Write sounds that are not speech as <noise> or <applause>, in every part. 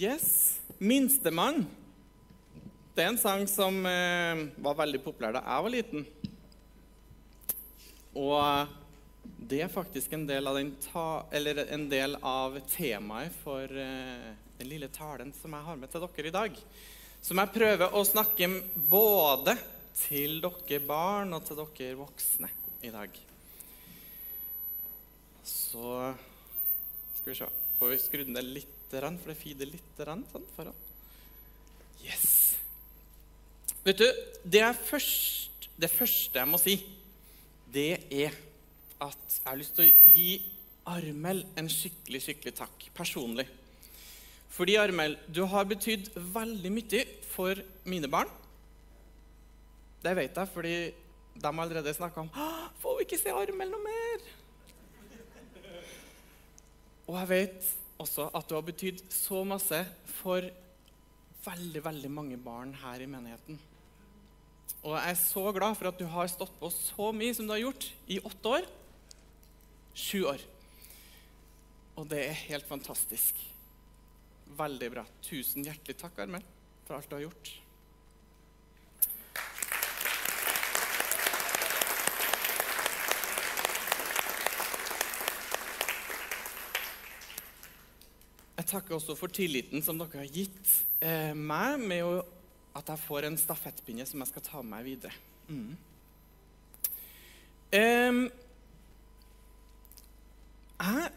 Yes. 'Minstemann'. Det er en sang som eh, var veldig populær da jeg var liten. Og det er faktisk en del av, ta, del av temaet for eh, den lille talen som jeg har med til dere i dag. Som jeg prøver å snakke både til dere barn og til dere voksne i dag. Så skal vi se Får vi skrudd ned litt, for det feeder grann sånn foran. Yes. Vet du, det, først, det første jeg må si, det er at jeg har lyst til å gi Armel en skikkelig, skikkelig takk personlig. Fordi, Armel, du har betydd veldig mye for mine barn. Det vet jeg fordi de har allerede snakka om Får vi ikke se Armel noe mer? Og jeg vet også at du har betydd så masse for veldig, veldig mange barn her i menigheten. Og jeg er så glad for at du har stått på så mye som du har gjort i åtte år. Sju år. Og det er helt fantastisk. Veldig bra. Tusen hjertelig takk, Armel, for alt du har gjort. Jeg takker også for tilliten som dere har gitt eh, meg med å, at jeg får en stafettpinne som jeg skal ta med meg videre. Mm. Eh, jeg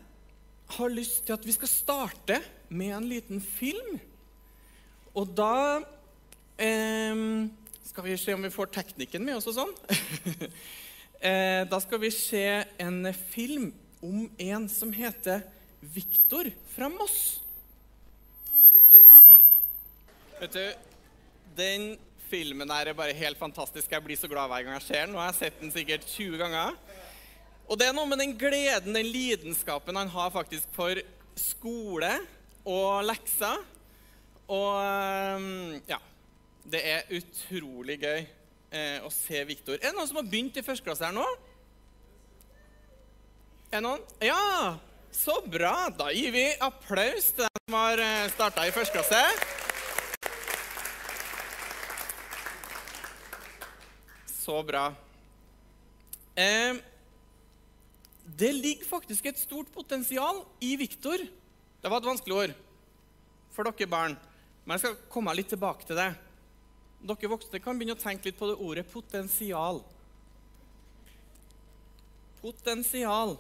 har lyst til at vi skal starte med en liten film. Og da eh, skal vi se om vi får teknikken med oss og sånn. <laughs> Eh, da skal vi se en film om en som heter Viktor fra Moss. Vet du, Den filmen der er bare helt fantastisk. Jeg blir så glad hver gang jeg ser den. Nå har jeg sett den sikkert 20 ganger. Og det er noe med den gleden, den lidenskapen han har faktisk for skole og lekser. Og ehm, ja Det er utrolig gøy eh, å se Viktor. Er det noen som har begynt i første klasse her nå? Er det noen? Ja! Så bra. Da gir vi applaus til dem som har eh, starta i første klasse. Så bra. Eh, det ligger faktisk et stort potensial i Viktor. Det var et vanskelig ord for dere barn, men jeg skal komme litt tilbake til det. Dere voksne kan begynne å tenke litt på det ordet potensial. Potensial.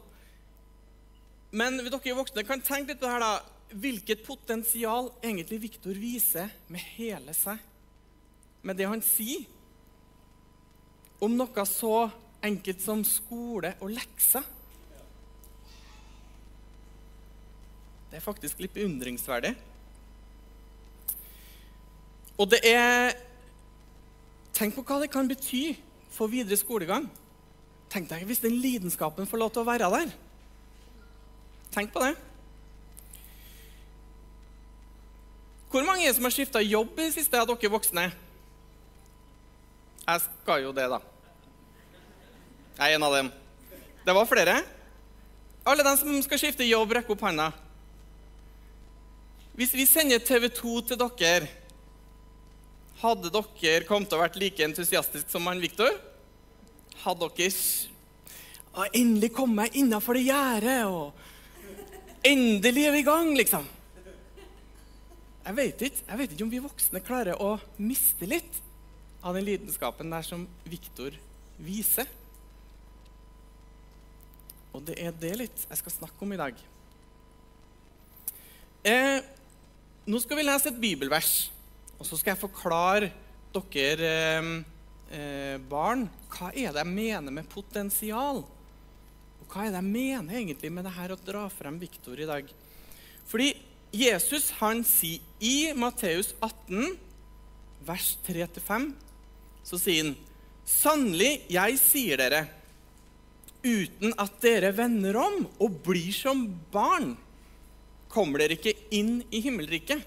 Men dere voksne kan tenke litt på det her da. Hvilket potensial egentlig Viktor viser med hele seg, med det han sier om noe så enkelt som skole og lekser. Det er faktisk litt beundringsverdig. Og det er Tenk på hva det kan bety for videre skolegang. Tenk deg hvis den lidenskapen får lov til å være der. Tenk på det. Hvor mange er som har skifta jobb i det siste av dere voksne? Jeg skal jo det, da. Jeg er en av dem. Det var flere. Alle de som skal skifte jobb, rekke opp hånda. Hvis vi sender TV 2 til dere, hadde dere kommet til å vært like entusiastisk som han Viktor? Hadde dere endelig kom jeg innafor det gjerdet og Endelig er vi i gang, liksom. Jeg vet, ikke, jeg vet ikke om vi voksne klarer å miste litt av den lidenskapen der som Viktor viser. Og det er det litt jeg skal snakke om i dag. Eh, nå skal vi lese et bibelvers, og så skal jeg forklare dere eh, eh, barn hva er det jeg mener med potensial. Og Hva er det jeg mener egentlig med det her å dra frem Viktor i dag? Fordi Jesus han sier i Matteus 18, vers 3-5, så sier han Sannelig, jeg sier dere, uten at dere vender om og blir som barn, kommer dere ikke inn i himmelriket.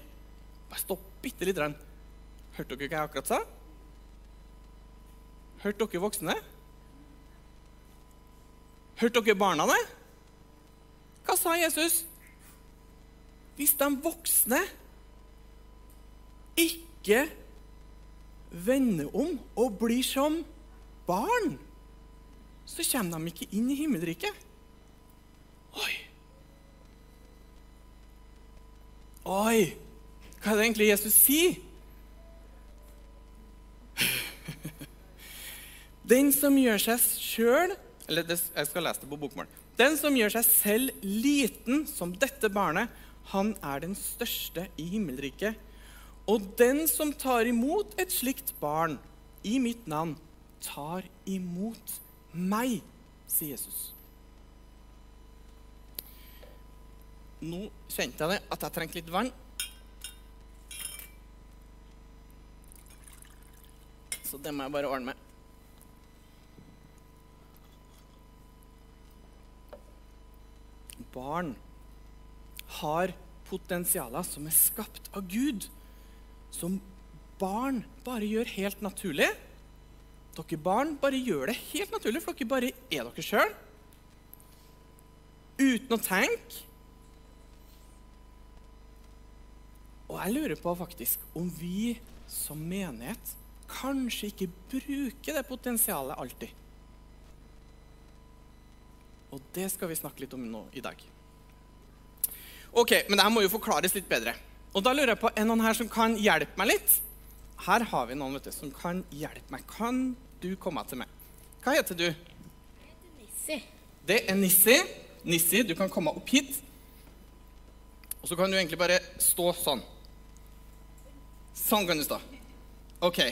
Bare stopp bitte litt. Hørte dere hva jeg akkurat sa? Hørte dere voksne? Hørte dere barna det? Hva sa Jesus? Hvis de voksne ikke vender om og blir som barn, så kommer de ikke inn i himmelriket. Oi. Oi. Hva er det egentlig Jesus sier? <laughs> Den som gjør seg sjøl Eller jeg skal lese det på bokmål. Den som gjør seg selv liten som dette barnet, han er den største i himmelriket. Og den som tar imot et slikt barn i mitt navn, tar imot meg, sier Jesus. Nå kjente jeg det, at jeg trengte litt vann. Så det må jeg bare ordne med. Barn har potensialer som er skapt av Gud, som barn bare gjør helt naturlig. Dere barn bare gjør det helt naturlig, for dere bare er dere sjøl. Uten å tenke. Og jeg lurer på faktisk om vi som menighet kanskje ikke bruker det potensialet alltid. Og det skal vi snakke litt om nå i dag. Ok, Men dette må jo forklares litt bedre. Og da lurer jeg på, Er noen her som kan hjelpe meg litt? Her har vi noen vet du, som kan hjelpe meg. Kan du komme til meg? Hva heter du? Jeg heter Nissi. Det er Nissi. Nissi, du kan komme opp hit. Og så kan du egentlig bare stå sånn. Sånn kan du stå. OK.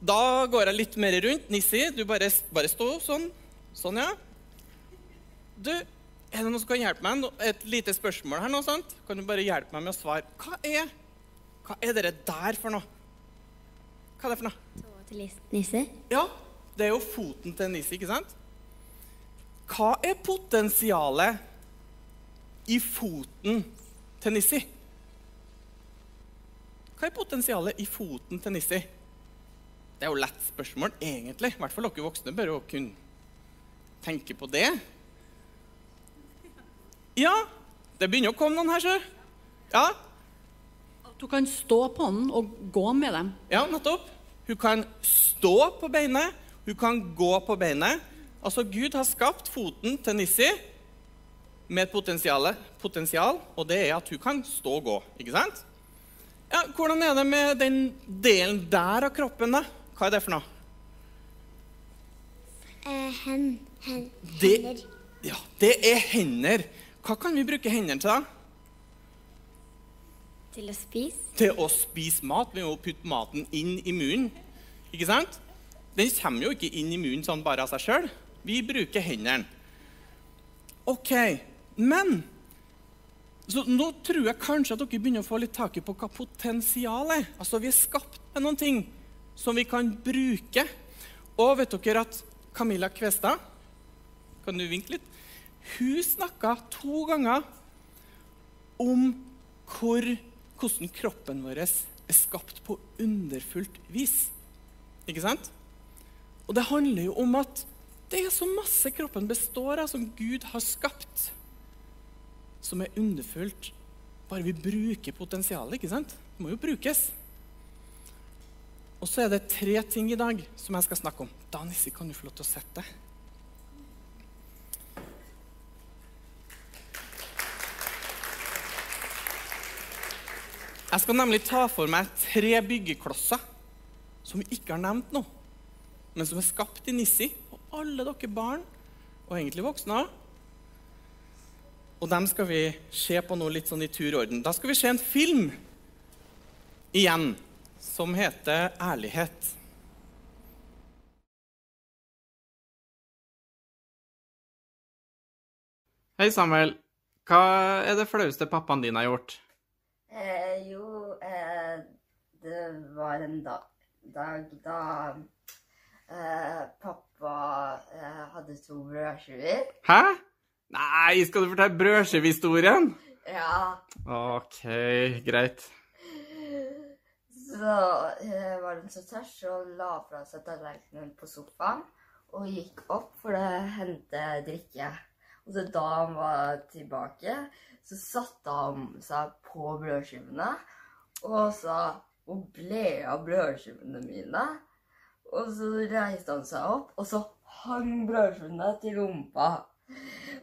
Da går jeg litt mer rundt. Nissi, du bare, bare stå sånn. Sånn, ja. Du, er det noen som kan hjelpe meg? Et lite spørsmål her nå, sant? Kan du bare hjelpe meg med å svare? Hva er, hva er dere der for noe? Hva er det for noe? Tåa til nisse. Ja, det er jo foten til Nissi, ikke sant? Hva er potensialet i foten til Nissi? Hva er potensialet i foten til Nissi? Det er jo lett spørsmål, egentlig. I hvert fall dere voksne bør jo kunne tenke på det. Ja, det begynner å komme noen her, sjø. Ja, At hun kan stå på den og gå med dem. Ja, nettopp. Hun kan stå på beinet, hun kan gå på beinet. Altså, Gud har skapt foten til Nissi med et potensial, potensial, og det er at hun kan stå og gå. ikke sant? Ja, Hvordan er det med den delen der av kroppen, da? Hva er det for noe? Eh, hen, hen, Det, hender. ja, det er hender. Hva kan vi bruke hendene til, da? Til å spise. til å spise mat. Vi må putte maten inn i munnen. Ikke sant? Den kommer jo ikke inn i munnen sånn bare av seg sjøl. Vi bruker hendene. OK, men så Nå tror jeg kanskje at dere begynner å få litt tak i på hva potensialet er. Altså, Vi er skapt med noen ting som vi kan bruke. Og vet dere at Camilla Kvestad Kan du vinke litt? Hun snakka to ganger om hvor, hvordan kroppen vår er skapt på underfullt vis. Ikke sant? Og det handler jo om at det er så masse kroppen består av, som Gud har skapt, som er underfullt. Bare vi bruker potensialet, ikke sant? Det må jo brukes. Og så er det tre ting i dag som jeg skal snakke om. Da, Nisse, kan du få lov til å sette deg? Jeg skal nemlig ta for meg tre byggeklosser som vi ikke har nevnt nå, men som er skapt i Nissi. Og alle dere barn, og egentlig voksne òg. Og dem skal vi se på nå litt sånn i tur og orden. Da skal vi se en film igjen som heter 'Ærlighet'. Hei, Samuel. Hva er det flaueste pappaen din har gjort? Eh, jo, det var en dag, dag da eh, pappa eh, hadde to brødskiver. Hæ? Nei, skal du fortelle brødskivehistorien? Ja, OK, greit. så eh, var den så tørst og la fra seg tallerkenen på sofaen og gikk opp for å hente drikke. Og så da han var tilbake, så satte han seg på brødskivene og sa hvor ble av brødskivene mine? Og så reiste han seg opp, og så hang brødskivene til rumpa.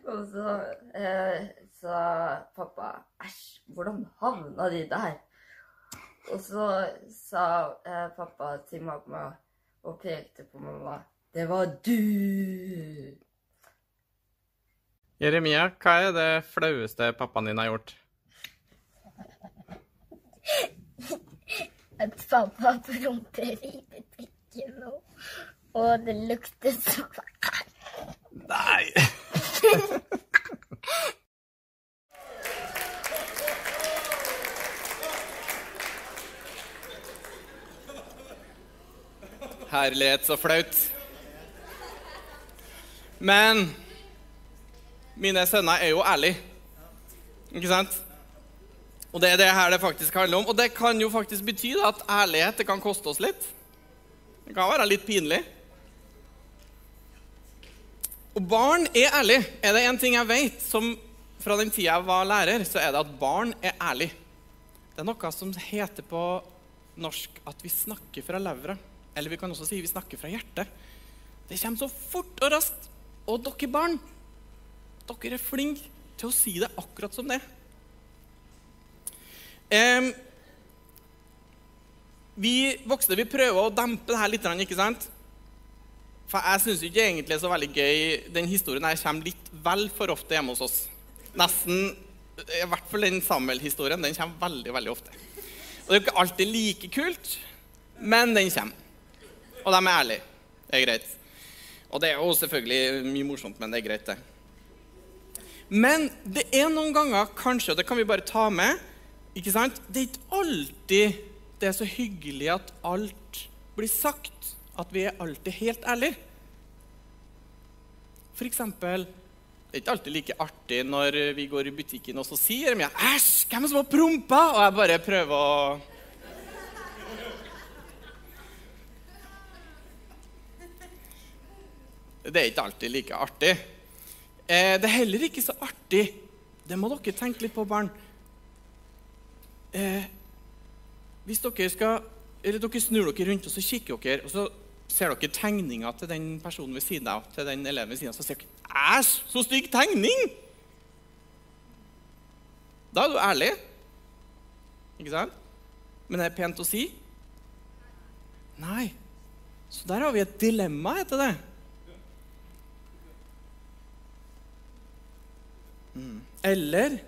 Og så eh, sa pappa æsj, hvordan havna de der? Og så sa eh, pappa til mamma og pekte på mamma. Det var du! Jeremia, hva er det flaueste pappaen din har gjort? <laughs> At pappa promper i nå, og det lukter så Nei! Herlighet, så flaut. Men mine sønner er jo ærlige. Ikke sant? Og det er det her det faktisk handler om. Og det kan jo faktisk bety at ærlighet det kan koste oss litt. Det kan være litt pinlig. Og barn er ærlig. Er det én ting jeg vet som fra den tida jeg var lærer, så er det at barn er ærlig. Det er noe som heter på norsk at vi snakker fra levra. Eller vi kan også si vi snakker fra hjertet. Det kommer så fort og raskt. Og dere barn, dere er flinke til å si det akkurat som det er. Em, vi voksne vi prøver å dempe det her litt, ikke sant? For jeg syns ikke egentlig så veldig gøy Den historien her kommer litt vel for ofte hjemme hos oss. Nesten, I hvert fall den Samuel-historien. Den kommer veldig veldig ofte. Og Det er jo ikke alltid like kult, men den kommer. Og de er ærlige. Det er greit. Og det er jo selvfølgelig mye morsomt, men det er greit, det. Men det er noen ganger, kanskje, og det kan vi bare ta med ikke sant? Det er ikke alltid det er så hyggelig at alt blir sagt. At vi er alltid helt ærlige. For eksempel Det er ikke alltid like artig når vi går i butikken og så sier de 'Æsj, hvem som har prompa?' Og jeg bare prøver å Det er ikke alltid like artig. Eh, det er heller ikke så artig Det må dere tenke litt på, barn. Eh, hvis dere skal eller dere snur dere rundt og så kikker dere, og så ser dere tegninga til den personen ved siden av, til den eleven ved siden av, så sier dere 'Æsj, så stygg tegning!' Da er du ærlig. Ikke sant? Men er det pent å si? Nei. Så der har vi et dilemma, heter det. Mm. Eller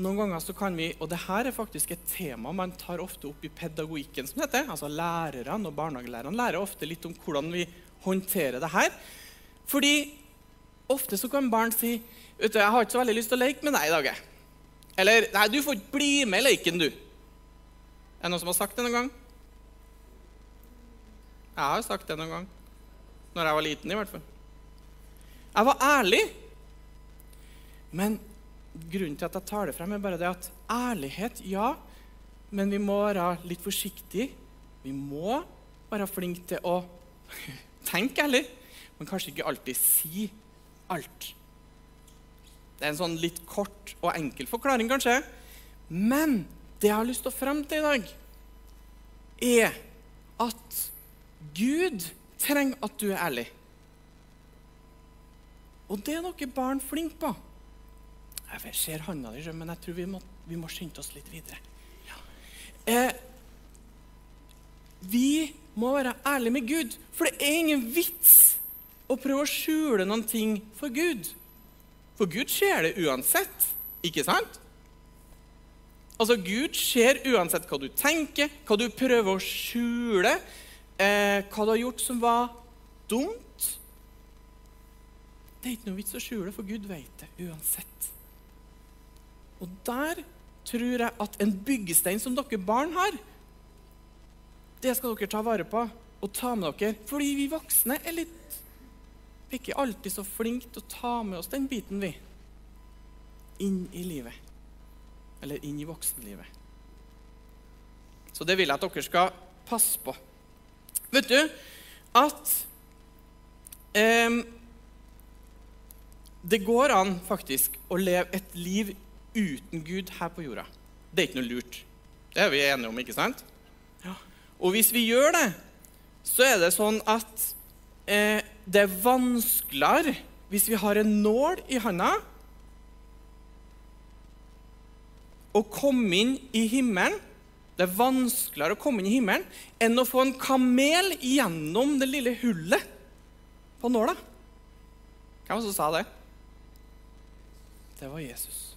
noen ganger så kan vi, og det her er faktisk et tema man tar ofte opp i pedagogikken, som heter. Altså Lærerne og barnehagelærerne lærer ofte litt om hvordan vi håndterer det her. Fordi ofte så kan barn si vet du, 'Jeg har ikke så veldig lyst til å leke med deg i dag.' jeg.» Eller 'Nei, du får ikke bli med i leken, du'. Er det noen som har sagt det noen gang? Jeg har sagt det noen gang. Når jeg var liten, i hvert fall. Jeg var ærlig. Men grunnen til at jeg tar det frem, er bare det at ærlighet, ja, men vi må være litt forsiktige. Vi må være flinke til å <laughs> tenke ærlig, men kanskje ikke alltid si alt. Det er en sånn litt kort og enkel forklaring, kanskje. Men det jeg har lyst til å frem til i dag, er at Gud trenger at du er ærlig. Og det er noe barn flinke på. Jeg ser handa di, men jeg tror vi må, vi må skynde oss litt videre. Ja. Eh, vi må være ærlige med Gud, for det er ingen vits å prøve å skjule noen ting for Gud. For Gud ser det uansett, ikke sant? Altså, Gud ser uansett hva du tenker, hva du prøver å skjule, eh, hva du har gjort som var dumt. Det er ikke noe vits å skjule, for Gud vet det uansett. Og der tror jeg at en byggestein som dere barn har, det skal dere ta vare på og ta med dere. Fordi vi voksne er litt Vi er ikke alltid så flinke til å ta med oss den biten, vi. Inn i livet. Eller inn i voksenlivet. Så det vil jeg at dere skal passe på. Vet du at eh, Det går an faktisk å leve et liv uten Gud her på jorda. Det er ikke noe lurt. Det er vi enige om, ikke sant? Ja. Og hvis vi gjør det, så er det sånn at eh, det er vanskeligere hvis vi har en nål i handa, å komme inn i himmelen Det er vanskeligere å komme inn i himmelen enn å få en kamel gjennom det lille hullet på nåla. Hvem var det som sa det? Det var Jesus.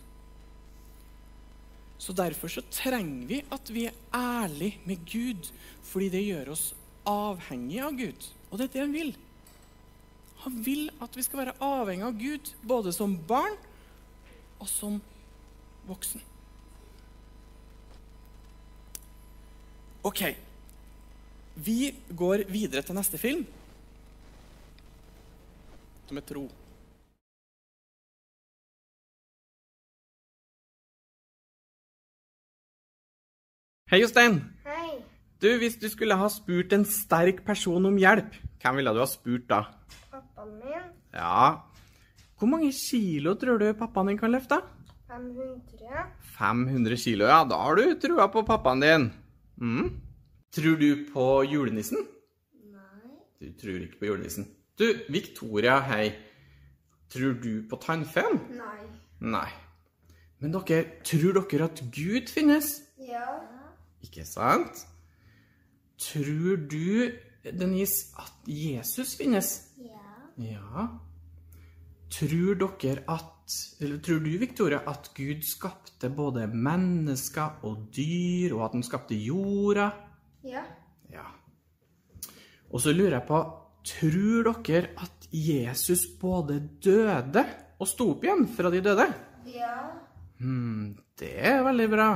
Så Derfor så trenger vi at vi er ærlige med Gud, fordi det gjør oss avhengige av Gud. Og det er det han vil. Han vil at vi skal være avhengige av Gud, både som barn og som voksen. Ok. Vi går videre til neste film, som er tro. Hei, Jostein. Hei. Du, Hvis du skulle ha spurt en sterk person om hjelp, hvem ville du ha spurt da? Pappaen min. Ja Hvor mange kilo tror du pappaen din kan løfte? 500. 500 kilo, ja. Da har du trua på pappaen din. Mm. Tror du på julenissen? Nei. Du tror ikke på julenissen. Du, Victoria, hei. Tror du på tannfeen? Nei. Nei. Men dere, tror dere at Gud finnes? Ja. Ikke sant? Tror du, Denise, at Jesus finnes? Ja. Ja. Tror dere at Eller tror du, Victoria, at Gud skapte både mennesker og dyr, og at han skapte jorda? Ja. Ja. Og så lurer jeg på Tror dere at Jesus både døde og sto opp igjen fra de døde? Ja. Hmm, det er veldig bra.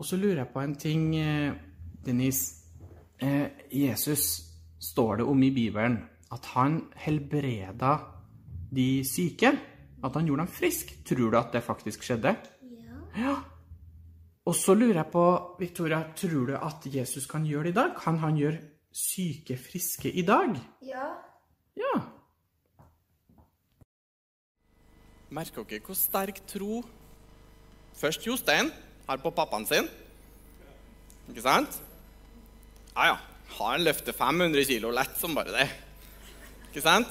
Og så lurer jeg på en ting, eh, Denise. Eh, Jesus står det om i Bibelen at han helbreda de syke. At han gjorde dem friske. Tror du at det faktisk skjedde? Ja. Ja. Og så lurer jeg på, Victoria, tror du at Jesus kan gjøre det i dag? Kan han gjøre syke friske i dag? Ja. Ja. Merker dere hvor sterk tro først Jostein har på pappaen sin? Ikke sant? Ja, ja. Han løfter 500 kilo lett som bare det. Ikke sant?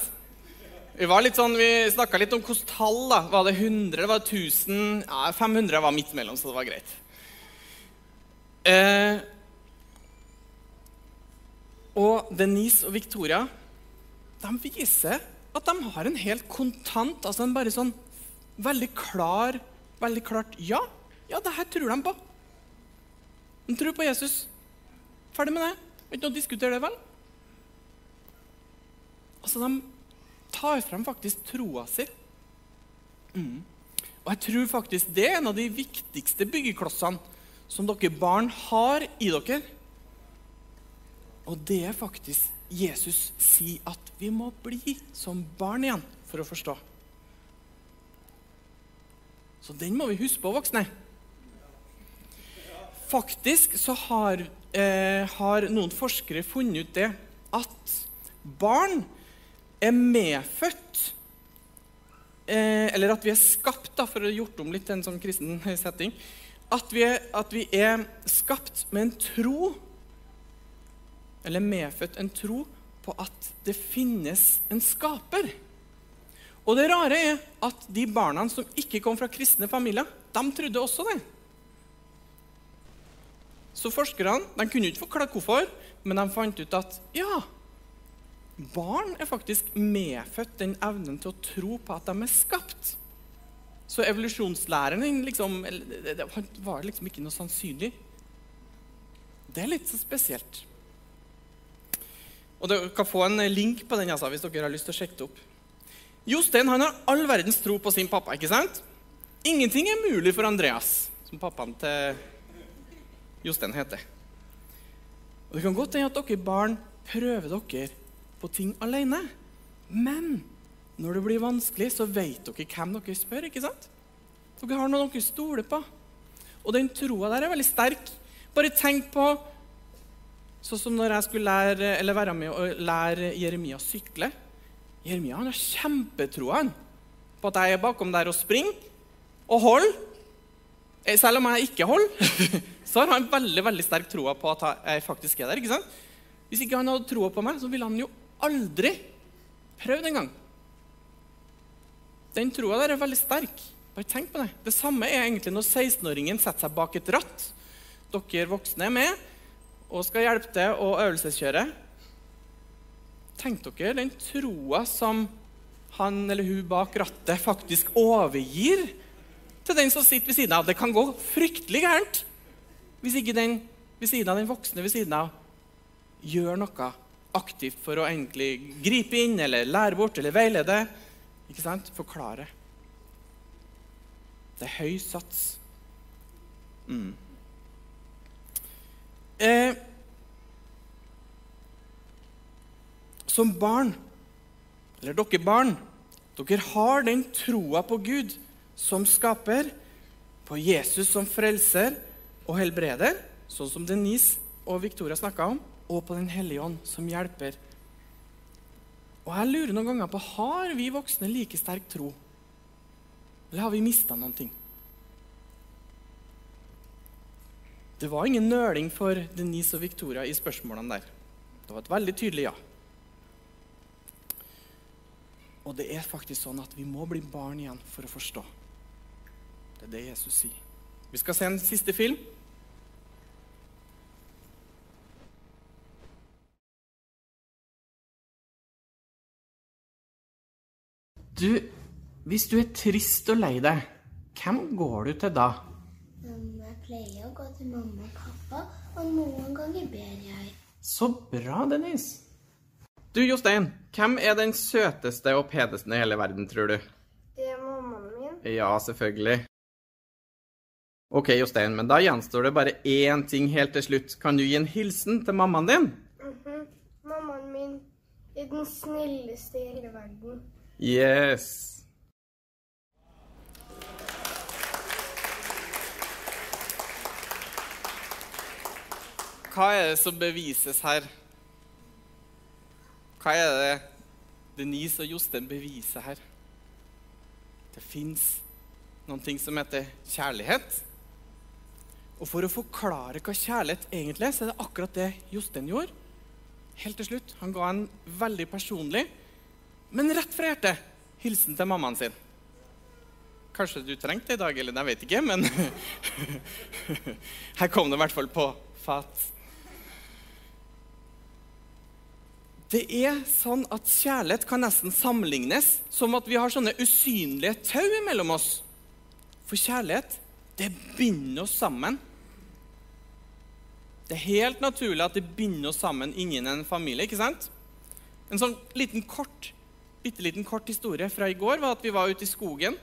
Vi var litt sånn, vi snakka litt om hvilke tall. da. Var det 100, det var 1000 ja, 500 var midt mellom, så det var greit. Eh, og Denise og Victoria de viser at de har en helt kontant, altså en bare sånn veldig klar, veldig klart ja. Ja, det her tror de på. De tror på Jesus. Ferdig med det. Ikke noe å diskutere det, vel? Altså, de tar frem faktisk troa si. Mm. Og jeg tror faktisk det er en av de viktigste byggeklossene som dere barn har i dere. Og det er faktisk Jesus sier at vi må bli som barn igjen for å forstå. Så den må vi huske på, voksne. Faktisk så har, eh, har noen forskere funnet ut det at barn er medfødt eh, Eller at vi er skapt, da, for å gjort om litt til en sånn kristen <laughs> setting. At vi, er, at vi er skapt med en tro, eller medfødt en tro, på at det finnes en skaper. Og det rare er at de barna som ikke kom fra kristne familier, de trodde også det. Så forskerne de kunne ikke forklare hvorfor, men de fant ut at ja, barn er faktisk medfødt den evnen til å tro på at de er skapt. Så evolusjonslæreren liksom, det, det var liksom ikke noe sannsynlig. Det er litt så spesielt. Og Dere kan få en link på den altså, hvis dere har lyst til å sjekke det opp. Jostein han har all verdens tro på sin pappa. ikke sant? Ingenting er mulig for Andreas, som pappaen til Jostein heter. Og Det kan godt hende at dere barn prøver dere på ting alene. Men når det blir vanskelig, så vet dere hvem dere spør. ikke sant? Dere har noen dere stoler på. Og den troa der er veldig sterk. Bare tenk på Sånn som når jeg skulle lære, være med og lære Jeremia å sykle. Jeremia han har kjempetroa på at jeg er bakom der og springer og holder selv om jeg ikke holder, <laughs> så har han veldig veldig sterk troa på at jeg faktisk er der. ikke sant? Hvis ikke han hadde troa på meg, så ville han jo aldri prøvd engang. Den troa der er veldig sterk. Bare tenk på det. Det samme er egentlig når 16-åringen setter seg bak et ratt. Dere voksne er med og skal hjelpe til å øvelseskjøre. Tenk dere den troa som han eller hun bak rattet faktisk overgir til den som sitter ved siden av. Det kan gå fryktelig gærent hvis ikke den ved siden av den voksne ved siden av gjør noe aktivt for å egentlig gripe inn eller lære bort eller veilede. Ikke sant? Forklare. Det er høy sats. Mm. Eh, som barn, eller dere barn, dere har den troa på Gud som skaper, på Jesus som frelser og helbreder, sånn som Denise og Victoria snakka om, og på Den hellige ånd som hjelper. Og jeg lurer noen ganger på har vi voksne like sterk tro, eller har vi mista noen ting? Det var ingen nøling for Denise og Victoria i spørsmålene der. Det var et veldig tydelig ja. Og det er faktisk sånn at vi må bli barn igjen for å forstå. Det er det Jesus sier. Vi skal se en siste film. Du, hvis du er trist og lei deg, hvem går du til da? Jeg pleier å gå til mamma og pappa, og noen ganger ber jeg. Så bra, Dennis. Du, Jostein, hvem er den søteste og peneste i hele verden, tror du? Det er mammaen min. Ja, selvfølgelig. Ok, Jostein, men da gjenstår det bare én ting helt til slutt. Kan du gi en hilsen til mammaen din? Mhm. Mammaen min er den snilleste i hele verden. Yes. Hva er det som bevises her? Hva er det Denise og Jostein beviser her? Det fins noen ting som heter kjærlighet. Og for å forklare hva kjærlighet egentlig er, så er det akkurat det Jostein gjorde. Helt til slutt. Han ga en veldig personlig, men rett fra hjertet, hilsen til mammaen sin. Kanskje du trengte det i dag, eller jeg vet ikke, men <laughs> her kom det i hvert fall på fat. Det er sånn at kjærlighet kan nesten sammenlignes som at vi har sånne usynlige tau mellom oss. For kjærlighet, det binder oss sammen. Det er helt naturlig at det binder oss sammen innen en familie. ikke sant? En sånn liten kort, bitte liten kort historie fra i går var at vi var ute i skogen.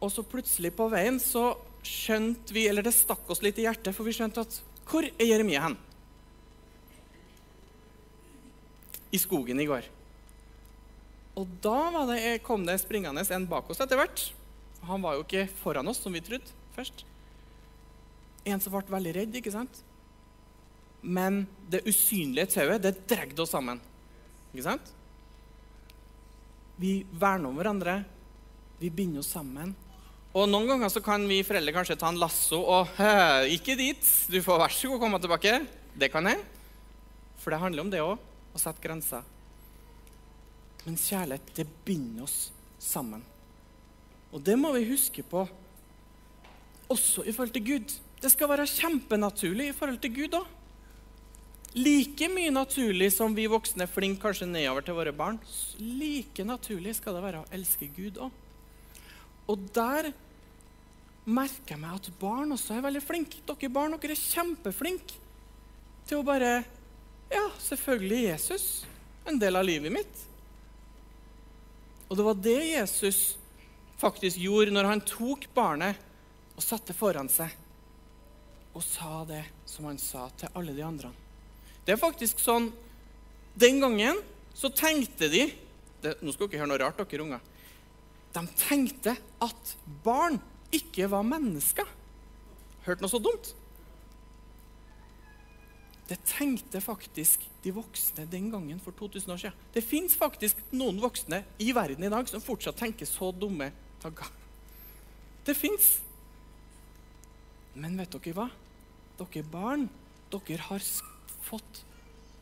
Og så plutselig på veien så skjønte vi, eller det stakk oss litt i hjertet, for vi skjønte at Hvor er Jeremia hen? I skogen i går. Og da det, kom det springende en bak oss etter hvert. Han var jo ikke foran oss, som vi trodde først. En som ble veldig redd, ikke sant? Men det usynlige tauet, det dregde oss sammen. Ikke sant? Vi verner om hverandre. Vi binder oss sammen. Og Noen ganger så kan vi foreldre kanskje ta en lasso og Ikke dit! Du får vær så god komme tilbake. Det kan hende. For det handler om det òg. Å sette grenser. Men kjærlighet, det binder oss sammen. Og det må vi huske på også i forhold til Gud. Det skal være kjempenaturlig i forhold til Gud òg. Like mye naturlig som vi voksne er flinke kanskje nedover til våre barn, like naturlig skal det være å elske Gud òg. Og der merker jeg meg at barn også er veldig flinke. Dere barn dere er kjempeflinke til å bare Ja, selvfølgelig Jesus. En del av livet mitt. Og det var det Jesus faktisk gjorde når han tok barnet og satte foran seg og sa det som han sa til alle de andre. Det er faktisk sånn Den gangen så tenkte de det, Nå skal dere høre noe rart, dere unger. De tenkte at barn ikke var mennesker. Hørt noe så dumt? Det tenkte faktisk de voksne den gangen for 2000 år siden. Det fins faktisk noen voksne i verden i dag som fortsatt tenker så dumme tanker. Det fins. Men vet dere hva? Dere barn, dere har s- fått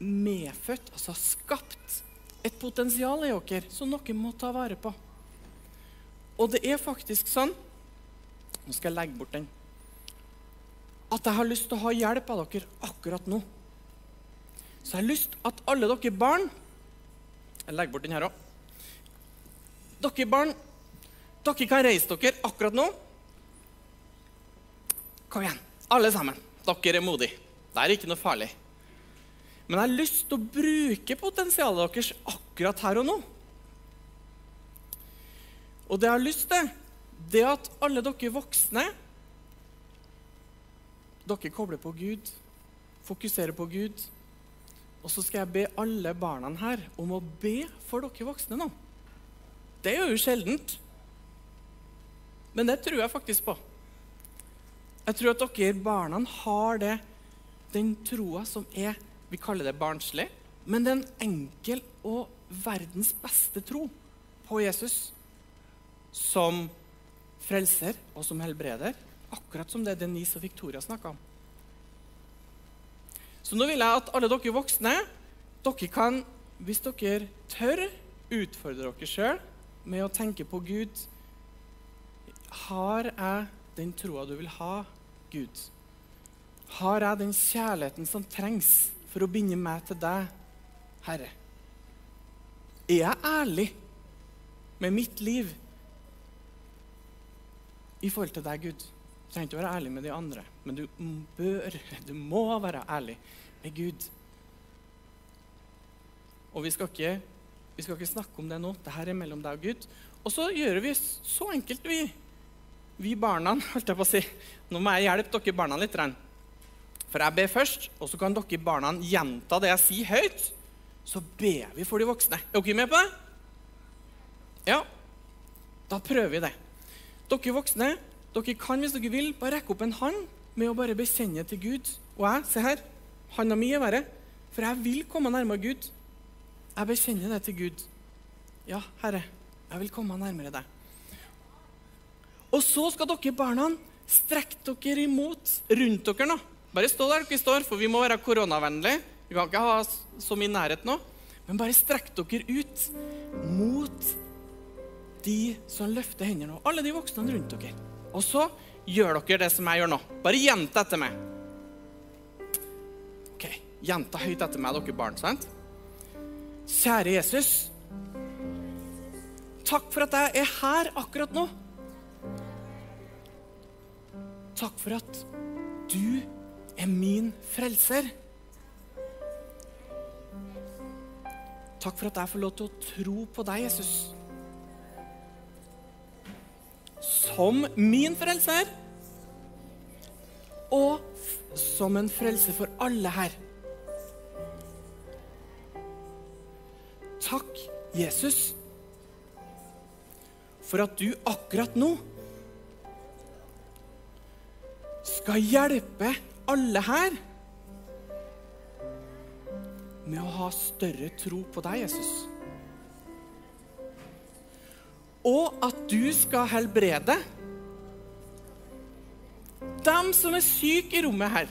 medfødt, altså skapt, et potensial i dere som dere må ta vare på. Og det er faktisk sånn Nå skal jeg legge bort den. At jeg har lyst til å ha hjelp av dere akkurat nå. Så jeg har lyst at alle dere barn Jeg legger bort den her òg. Dere barn, dere kan reise dere akkurat nå. Kom igjen, alle sammen. Dere er modige. Det er ikke noe farlig. Men jeg har lyst til å bruke potensialet deres akkurat her og nå. Og det jeg har lyst til, det er at alle dere voksne Dere kobler på Gud, fokuserer på Gud. Og så skal jeg be alle barna her om å be for dere voksne nå. Det er jo sjeldent. Men det tror jeg faktisk på. Jeg tror at dere barna har det, den troa som er Vi kaller det barnslig, men det er en enkel og verdens beste tro på Jesus som frelser og som helbreder. Akkurat som det Denise og Victoria snakka om. Så nå vil jeg at alle dere voksne dere kan, hvis dere tør, utfordre dere sjøl med å tenke på Gud. Har jeg den troa du vil ha, Gud? Har jeg den kjærligheten som trengs for å binde meg til deg, Herre? Er jeg ærlig med mitt liv i forhold til deg, Gud? Du trenger ikke å være ærlig med de andre, men du bør, du må være ærlig med Gud. Og vi skal ikke, vi skal ikke snakke om det nå. Dette er mellom deg og Gud. Og så gjør vi så enkelt, vi. Vi barna, <laughs> holdt jeg på å si. Nå må jeg hjelpe dere barna litt. grann. For jeg ber først, og så kan dere barna gjenta det jeg sier høyt. Så ber vi for de voksne. Er dere med på det? Ja. Da prøver vi det. Dere voksne, dere kan hvis dere vil, bare rekke opp en hånd med å bare bekjenne til Gud. Og jeg, se her, hånda mi er verre, for jeg vil komme nærmere Gud. Jeg bekjenner det til Gud. Ja, Herre, jeg vil komme nærmere deg. Og så skal dere barna strekke dere imot rundt dere nå. Bare stå der dere står, for vi må være koronavennlige. Vi kan ikke ha så mye nærhet nå. Men bare strekk dere ut mot de som løfter hendene nå. Alle de voksne rundt dere. Og så gjør dere det som jeg gjør nå. Bare gjenta etter meg. Ok, Gjenta høyt etter meg, dere barn. sant? Kjære Jesus. Takk for at jeg er her akkurat nå. Takk for at du er min frelser. Takk for at jeg får lov til å tro på deg, Jesus. Som min frelser. Og som en frelse for alle her. Takk, Jesus, for at du akkurat nå skal hjelpe alle her med å ha større tro på deg, Jesus. Og at du skal helbrede dem som er syke i rommet her.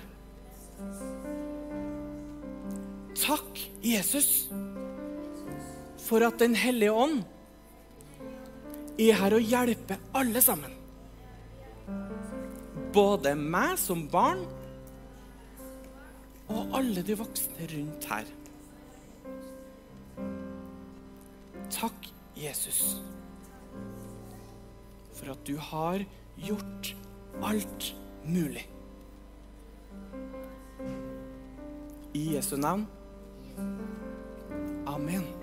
Takk, Jesus, for at Den hellige ånd er her og hjelper alle sammen både meg som barn og alle de voksne rundt her. Takk, Jesus, for at du har gjort alt mulig. I Jesu navn. Amen.